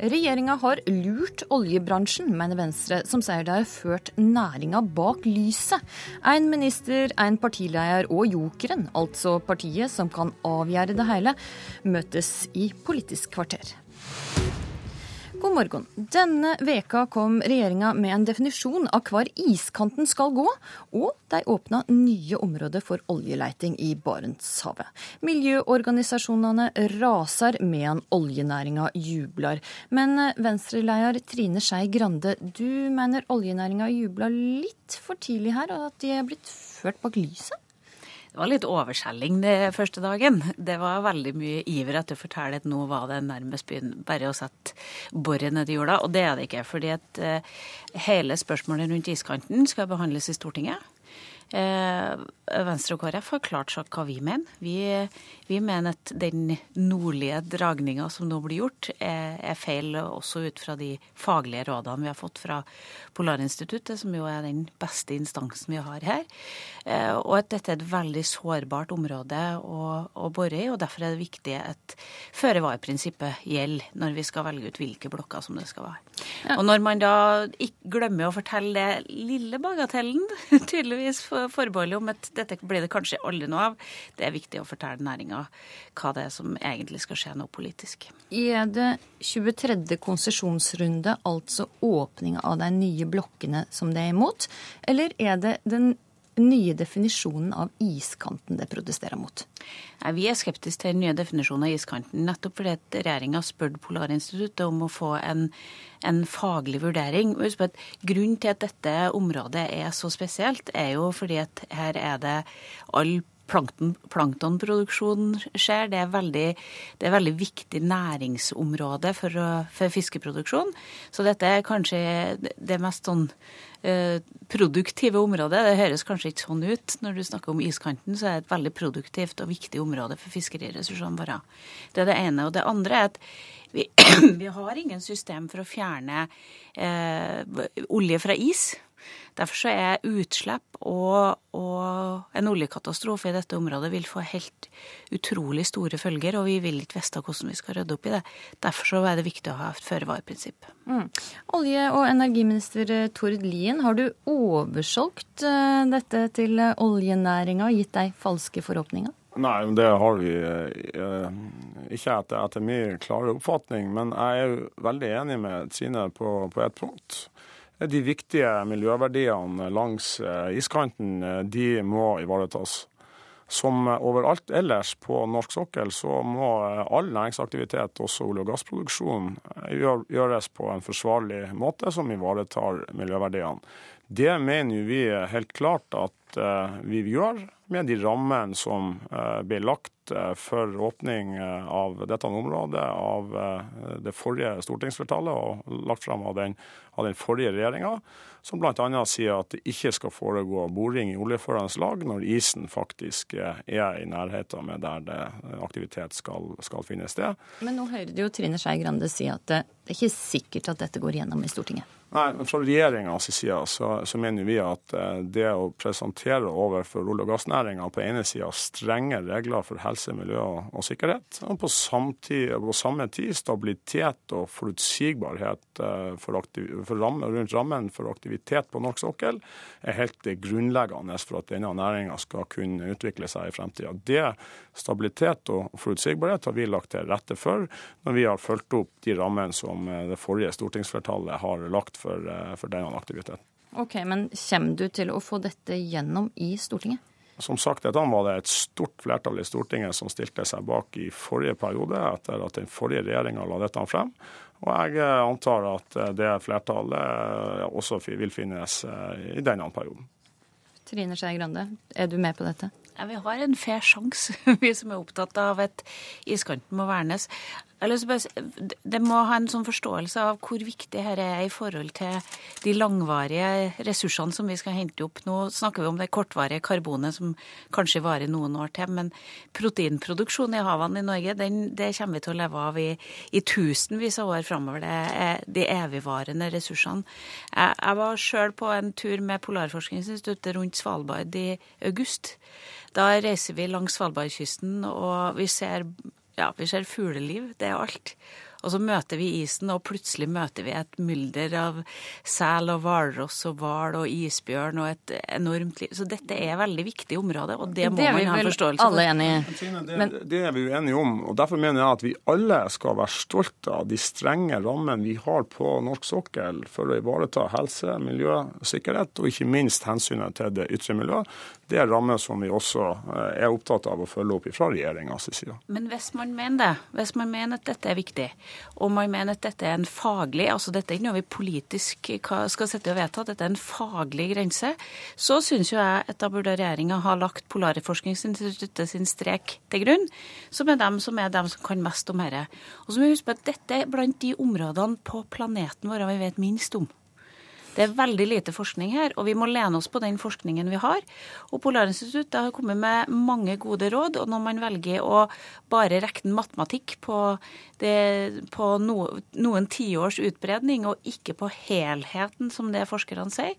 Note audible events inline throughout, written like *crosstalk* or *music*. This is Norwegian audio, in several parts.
Regjeringa har lurt oljebransjen, mener Venstre, som sier de har ført næringa bak lyset. En minister, en partileder og jokeren, altså partiet som kan avgjøre det hele, møtes i Politisk kvarter. God morgen. Denne veka kom regjeringa med en definisjon av hvor iskanten skal gå, og de åpna nye områder for oljeleiting i Barentshavet. Miljøorganisasjonene raser medan oljenæringa jubler. Men Venstre-leder Trine Skei Grande, du mener oljenæringa jubler litt for tidlig her, og at de er blitt ført bak lyset? Var litt overskjelling den første dagen. Det var veldig mye iver etter å fortelle at nå var det nærmest bare å sette boret nedi jorda, og det er det ikke. fordi at eh, hele spørsmålet rundt iskanten skal behandles i Stortinget. Eh, Venstre og KrF har klart sagt hva vi mener. Vi, vi mener at den nordlige dragninga som nå blir gjort, er, er, feil også ut fra de faglige rådene vi har fått fra Polarinstituttet, som jo er den beste instansen vi har her. Eh, og at dette er et veldig sårbart område å, å bore i, og derfor er det viktig at føre-var-prinsippet gjelder når vi skal velge ut hvilke blokker som det skal være. Ja. Og når man da ikke glemmer å fortelle det lille bagatellen, *laughs* tydeligvis for forbeholdet om at dette blir det kanskje aldri noe av. Det er viktig å fortelle næringa hva det er som egentlig skal skje nå politisk. Er det 23. konsesjonsrunde, altså åpninga av de nye blokkene, som det er imot? Eller er det den nye definisjonen av iskanten det protesterer mot? Nei, Vi er skeptiske til den nye definisjonen av iskanten, nettopp fordi at regjeringa spurte Polarinstituttet om å få en, en faglig vurdering. At Grunnen til at dette området er så spesielt, er jo fordi at her er det all plankton, planktonproduksjon skjer. Det er, veldig, det er veldig viktig næringsområde for, for, fiskeproduksjon. Så dette er kanskje det mest sånn produktive området. Det høres kanskje ikke sånn ut når du snakker om iskanten, så er det et veldig produktivt og viktig område for fiskeriressursene våre. Det er det ene. Og det andre er at vi, *clears throat* vi har ingen system for å fjerne eh, olje fra is. Derfor så er utslipp og, og, en oljekatastrofe i dette området vil få helt utrolig store følger, og vi vil ikke vite hvordan vi skal rydde opp i det. Derfor så er det viktig å ha et føre-var-prinsipp. Mm. Olje- og energiminister Tord Lien, har du oversolgt uh, dette til oljenæringa, gitt deg falske forhåpninger? Nei, det har vi eh, ikke etter, etter min klare oppfatning. Men jeg er jo veldig enig med Trine på, på ett punkt de viktige miljøverdiene langs eh, iskanten eh, de må ivaretas. Som overalt ellers på norsk sokkel, så må eh, all næringsaktivitet, også olje- og gassproduksjon, gjøres på en forsvarlig måte som ivaretar miljøverdiene. Det mener vi helt klart at vi gjør med de rammene som ble lagt for åpning av dette området av det forrige stortingsflertallet og lagt frem av den av den forrige regjeringa, som bl.a. sier at det ikke skal foregå boring i oljeførende lag når isen faktisk er i nærheten med der det aktivitet skal, skal finne sted. Men nå hører du jo Trine Skei Grande si at det er ikke sikkert at dette går gjennom i Stortinget. Nei, Fra regjeringas side så, så, mener vi at eh, det å presentere overfor olje- og gassnæringa på ene sida strenge regler for helse, miljø og, sikkerhet, og på, samtid, på, samme tid stabilitet og forutsigbarhet eh, for, aktiv, for ramme, rundt rammen for aktivitet på norsk sokkel, er helt grunnleggende for at denne næringa skal kunne utvikle seg i fremtida. Det stabilitet og forutsigbarhet har vi lagt til rette for når vi har fulgt opp de rammene som eh, det forrige stortingsflertallet har lagt for, eh, for denne aktiviteten. Ok, Men kommer du til å få dette gjennom i Stortinget? Som sagt, dette var det et stort flertall i Stortinget som stilte seg bak i forrige periode, etter at den forrige regjeringa la dette frem. Og jeg eh, antar at det flertallet også vil finnes i denne perioden. Trine Skei Grande, er du med på dette? Ja, Vi har en fair sjanse, *laughs* vi som er opptatt av at iskanten må vernes. Det må ha en sånn forståelse av hvor viktig dette er i forhold til de langvarige ressursene som vi skal hente opp. Nå snakker vi om det kortvarige karbonet som kanskje varer noen år til, men proteinproduksjon i havene i Norge, den, det kommer vi til å leve av i, i tusenvis av år framover. Det er de evigvarende ressursene. Jeg, jeg var sjøl på en tur med Polarforskningsinstituttet rundt Svalbard i august. Da reiser vi langs Svalbardkysten, og vi ser ja, vi ser fugleliv. Det er alt. Og så møter vi isen, og plutselig møter vi et mylder av sel og hvalross og hval og isbjørn og et enormt liv. Så dette er veldig viktig område, og det må det man ha forståelse for. Alle enige. Det, Men, det er vi jo enige om, og derfor mener jeg at vi alle skal være stolte av de strenge rammene vi har på norsk sokkel for å ivareta helse, miljø, sikkerhet, og ikke minst hensynet til det ytre miljøet. Det er rammer som vi også eh, er opptatt av å følge opp fra regjeringas side. Men hvis man mener det, hvis man mener at dette er viktig, og man mener at dette er en faglig altså dette er ikke noe vi politisk skal sette og vedta, dette er en faglig grense, så syns jo jeg at da burde regjeringa ha lagt Polarforskningsinstituttet sin strek til grunn, som er dem som er dem som kan mest om dette. Og så må vi huske på at dette er blant de områdene på planeten vår vi vet minst om. Det er veldig lite forskning her, og vi må lene oss på den forskningen vi har. Og Polarinstituttet har kommet med mange gode råd, og når man velger å bare regne matematikk på, det, på no, noen tiårs utbredning, og ikke på helheten, som det forskerne sier,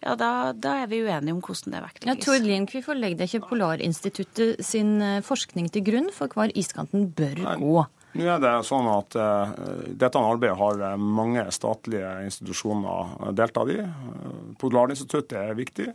ja, da, da, er vi uenige om hvordan det vektlegges. Ja, Tord Lien, hvorfor legger ikke Polarinstituttet sin eh, forskning til grunn for hvor iskanten bør gå? Nå er det sånn at uh, Dette arbeidet har eh, mange statlige institusjoner deltatt i. Polarinstituttet er viktig.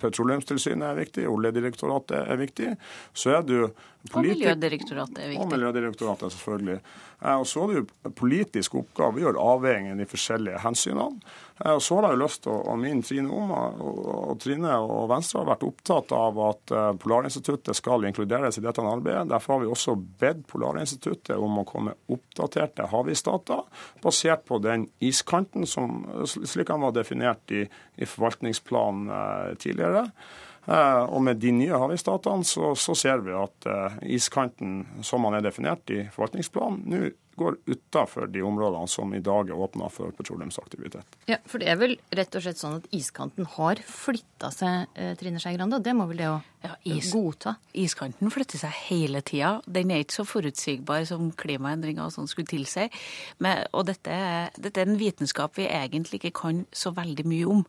Petroleumstilsynet er viktig, Oljedirektoratet er viktig. Så er det og Miljødirektoratet er viktig. Og Miljødirektoratet, selvfølgelig. Og så er det jo politisk oppgave å gjøre avveiingen de forskjellige hensynene. Og så har jeg jo lyst til å minne Trine om, og Trine og Venstre har vært opptatt av at eh, Polarinstituttet skal inkluderes i dette arbeidet. Derfor har vi også bedt Polarinstituttet om å komme oppdaterte havisdata basert på den iskanten som, slik han var definert i, i forvaltningsplanen eh, tidligere. Eh, og med de nye havisstatene så, så, ser vi at uh, iskanten som man er definert i forvaltningsplanen, nå går utafor de områdene som i dag er åpna for petroleumsaktivitet. Ja, For det er vel rett og slett sånn at iskanten har flytta seg, eh, Trine Skei Grande? Det må vel det å ja, is, godta? Iskanten flytter seg hele tida. Den er ikke så forutsigbar som klimaendringer og sånn skulle tilsi. Og dette er, dette er en vitenskap vi egentlig ikke kan så veldig mye om.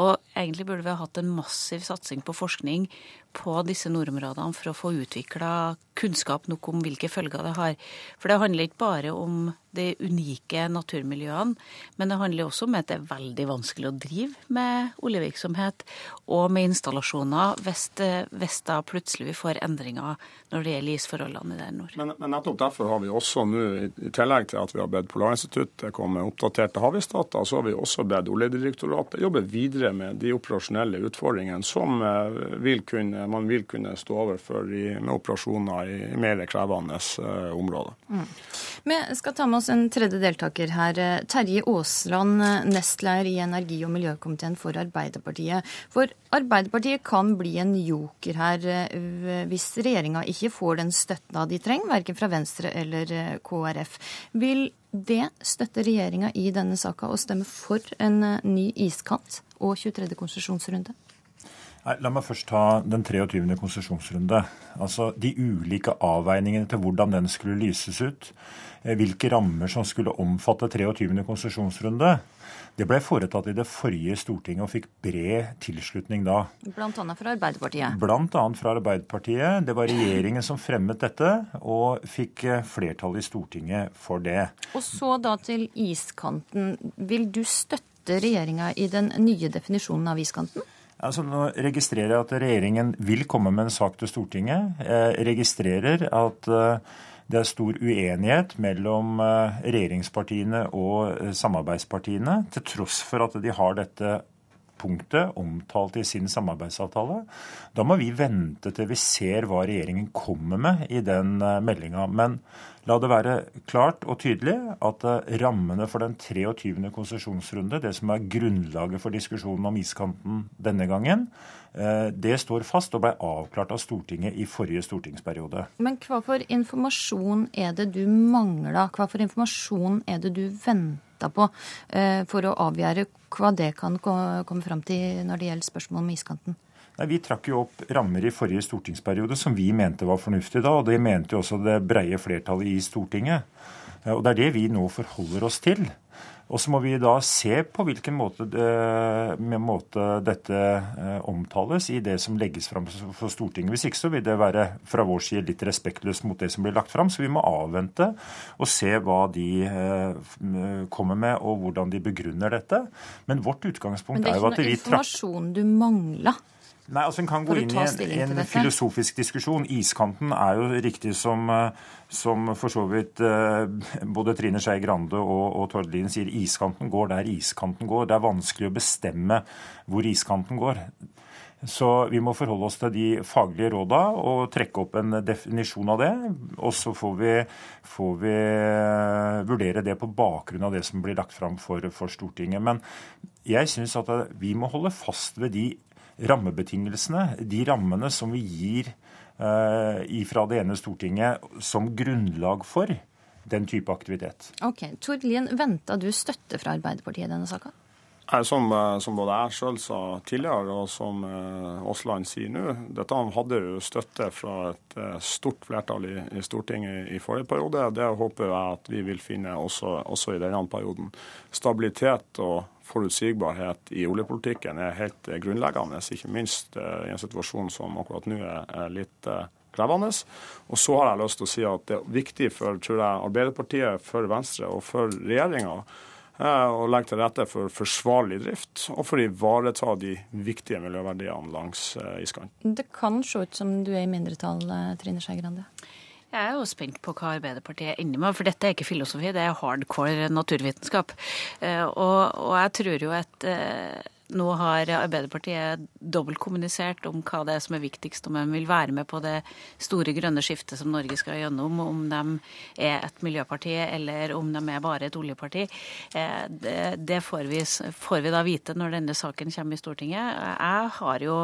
Og egentlig burde vi ha hatt en massiv satsing på forskning på disse nordområdene for å få utvikla kunnskap nok om hvilke følger det har. For det handler ikke bare om de unike naturmiljøene. Men det handler også om at det er veldig vanskelig å drive med oljevirksomhet og med installasjoner hvis, hvis da plutselig vi får endringer når det gjelder isforholdene i det nord. Men, men, nettopp derfor har vi også nå, i tillegg til at vi har bedt Polarinstituttet komme med oppdaterte havvisdata, så har vi også bedt Oljedirektoratet jobbe videre med de operasjonelle utfordringene som eh, vil kunne, man vil kunne stå overfor i, med operasjoner i mer krevende uh, områder. Mm. Vi skal ta med oss en tredje deltaker her. Terje Aasland, nestleder i energi- og miljøkomiteen for Arbeiderpartiet. For Arbeiderpartiet kan bli en joker her eh, hvis regjeringa ikke får den støtta de trenger, verken fra Venstre eller eh, KrF. Vil det støtte regjeringa i denne saka og stemme for en eh, ny iskant og 23. konsesjonsrunde? Nei, La meg først ta den 23. konsesjonsrunde. Altså de ulike avveiningene til hvordan den skulle lyses ut. Eh, hvilke rammer som skulle omfatte 23. konsesjonsrunde. Det ble foretatt i det forrige Stortinget og fikk bred tilslutning da. Blant annet fra Arbeiderpartiet? Blant annet fra Arbeiderpartiet. Det var regjeringen som fremmet dette, og fikk eh, flertall i Stortinget for det. Og så da til iskanten. Vil du støtte regjeringa i den nye definisjonen av iskanten? Altså, nå registrerer jeg at regjeringen vil komme med en sak til Stortinget. Jeg registrerer at uh, det er stor uenighet mellom eh, regjeringspartiene og eh, samarbeidspartiene, til tross for at de har dette punktet omtalt i sin samarbeidsavtale. Da må vi vente til vi ser hva regjeringen kommer med i den eh, meldinga. Men la det være klart og tydelig at rammene for den 23. konsesjonsrunde, det som er grunnlaget for diskusjonen om iskanten denne gangen, Eh, det står fast og ble avklart av Stortinget i forrige stortingsperiode. Men hva for informasjon er det du mangla? Hva for informasjon er det du venta på eh, for å avgjøre hva det kan komme fram til når det gjelder spørsmål om iskanten? Nei, Vi trakk jo opp rammer i forrige stortingsperiode som vi mente var fornuftig da, og det mente jo også det breie flertallet i Stortinget. Eh, og Det er det vi nå forholder oss til. Og så må vi da se på hvilken måte, med måte dette eh, omtales i det som legges fram for Stortinget. Hvis ikke så vil det være fra vår side litt respektløst mot det som blir lagt fram. Så vi må avvente og se hva de eh, kommer med og hvordan de begrunner dette. Men vårt utgangspunkt er, jo at vi trakk Men det er ikke noe informasjon du mangla? Nei, altså En kan gå inn i en, en filosofisk diskusjon. Iskanten er jo riktig som, eh, som for så vidt eh, både Trine Skei Grande og, og Tord Lien sier. Iskanten går der iskanten går. Det er vanskelig å bestemme hvor iskanten går. Så vi må forholde oss til de faglige råda og trekke opp en definisjon av det. Og så får vi, får vi eh, vurdere det på bakgrunn av det som blir lagt fram for, for Stortinget. Men jeg syns at vi må holde fast ved de rammebetingelsene, de rammene som vi gir eh, fra det ene Stortinget som grunnlag for den type aktivitet. Ok, Tord Lien, venta du støtte fra Arbeiderpartiet i denne saka? Som, eh, som, både jeg sjøl sa tidligere, og som eh, Aasland sier nå, dette hadde jo støtte fra et eh, stort flertall i, i, Stortinget i forrige periode. Det håper jeg at vi vil finne også, også i denne perioden. Stabilitet og forutsigbarhet i oljepolitikken er helt grunnleggende, ikke minst i en situasjon som akkurat nå er litt krevende. Og så har jeg lyst til å si at det er viktig for tror jeg, Arbeiderpartiet, for Venstre og for regjeringa og legge til rette for forsvarlig drift og for å ivareta de viktige miljøverdiene langs eh, iskanten. Det kan se ut som du er i mindretall, eh, Trine Skei Grande? Jeg er jo spent på hva Arbeiderpartiet ender med, for dette er ikke filosofi, det er hardcore naturvitenskap. Og, og jeg tror jo at nå har Arbeiderpartiet dobbeltkommunisert om hva det er som er viktigst, om de vil være med på det store grønne skiftet som Norge skal gjennom, om de er et miljøparti eller om de er bare et oljeparti. Eh, det, får, vi, får vi da vite når denne saken kommer i Stortinget. Jeg har jo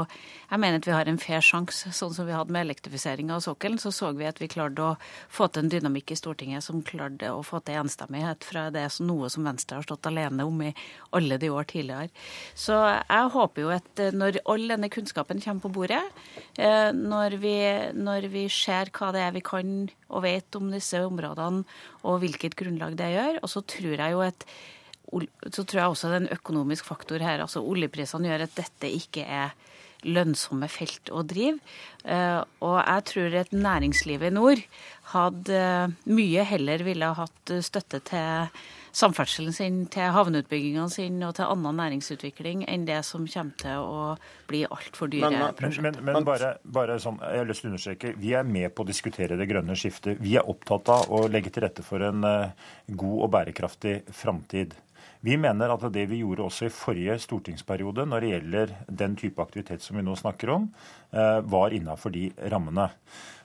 jeg mener at vi har en fair sjanse. Sånn som vi hadde med elektrifiseringa av sokkelen, så så vi at vi klarte å få til en dynamikk i Stortinget som klarte å få til enstemmighet fra det som noe som Venstre har stått alene om i alle de år tidligere. Så jeg håper jo at eh, når all denne kunnskapen kommer på bordet, eh, når vi, når vi ser hva det er vi kan og vet om disse områdene, og hvilket grunnlag det gjør, og så tror jeg jo at så tror jeg også det er en økonomisk faktor her. altså Oljeprisene gjør at dette ikke er lønnsomme felt å drive. Eh, og jeg tror at næringslivet i nord hadde mye heller ville hatt støtte til samferdselen sin, til havneutbyggingene sine og til annen næringsutvikling enn det som kommer til å bli altfor dyre men, prosjekter. Men, men, men bare, bare, sånn, jeg har lyst til å understreke, vi er med på å diskutere det grønne skiftet. Vi er opptatt av å legge til rette for en uh, god og bærekraftig framtid. Vi mener at det vi gjorde også i forrige stortingsperiode når det gjelder den type aktivitet som vi nå snakker om, eh, var innafor de rammene.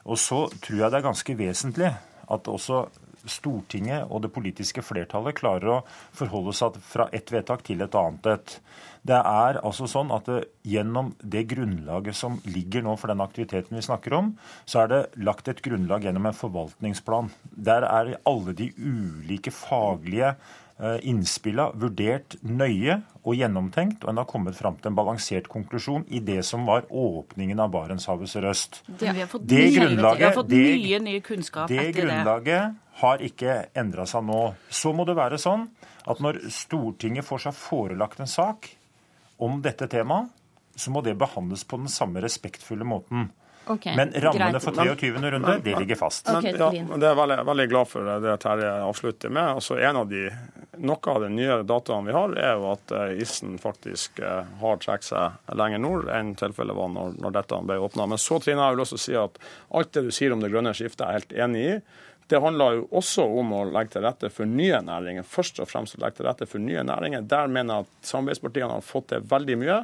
Og så tror jeg det er ganske vesentlig at også Stortinget og det politiske flertallet klarer å forholde seg fra ett vedtak til et annet et. Det er altså sånn at det, Gjennom det grunnlaget som ligger nå for den aktiviteten vi snakker om, så er det lagt et grunnlag gjennom en forvaltningsplan. Der er alle de ulike faglige Eh, innspillene vurdert nøye og gjennomtenkt, og en har kommet fram til en balansert konklusjon i det som var åpningen av Barentshavet sørøst. Det, vi har fått, det grunnlaget, det. Det grunnlaget har ikke endra seg nå. Så må det være sånn at når Stortinget får seg forelagt en sak om dette temaet, så må det behandles på den samme respektfulle måten. Okay, Men rammene greit. for 23. runde det ligger fast. Okay, ja, det er veldig, veldig glad for det Terje avslutter med. Altså, en av de, noe av de nye dataene vi har, er jo at eh, isen faktisk eh, har trukket seg lenger nord enn tilfellet var når, når dette ble åpna. Men så Trine, jeg vil også si at alt det du sier om det grønne skiftet, er jeg helt enig i. Det handler jo også om å legge til rette for nye næringer. Først og fremst å legge til rette for nye næringer. Der mener jeg at samarbeidspartiene har fått til veldig mye.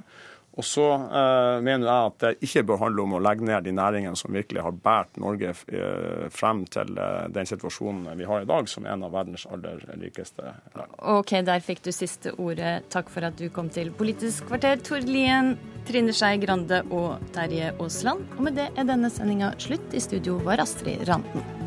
Og så eh, mener jeg at det ikke bør handle om å legge ned de næringene som virkelig har båret Norge eh, frem til eh, den situasjonen vi har i dag, som en av verdens aller rikeste land. Ok, der fikk du siste ordet. Takk for at du kom til Politisk kvarter, Tord Lien, Trine Skei Grande og Terje Aasland. Og med det er denne sendinga slutt. I studio var Astrid Randen.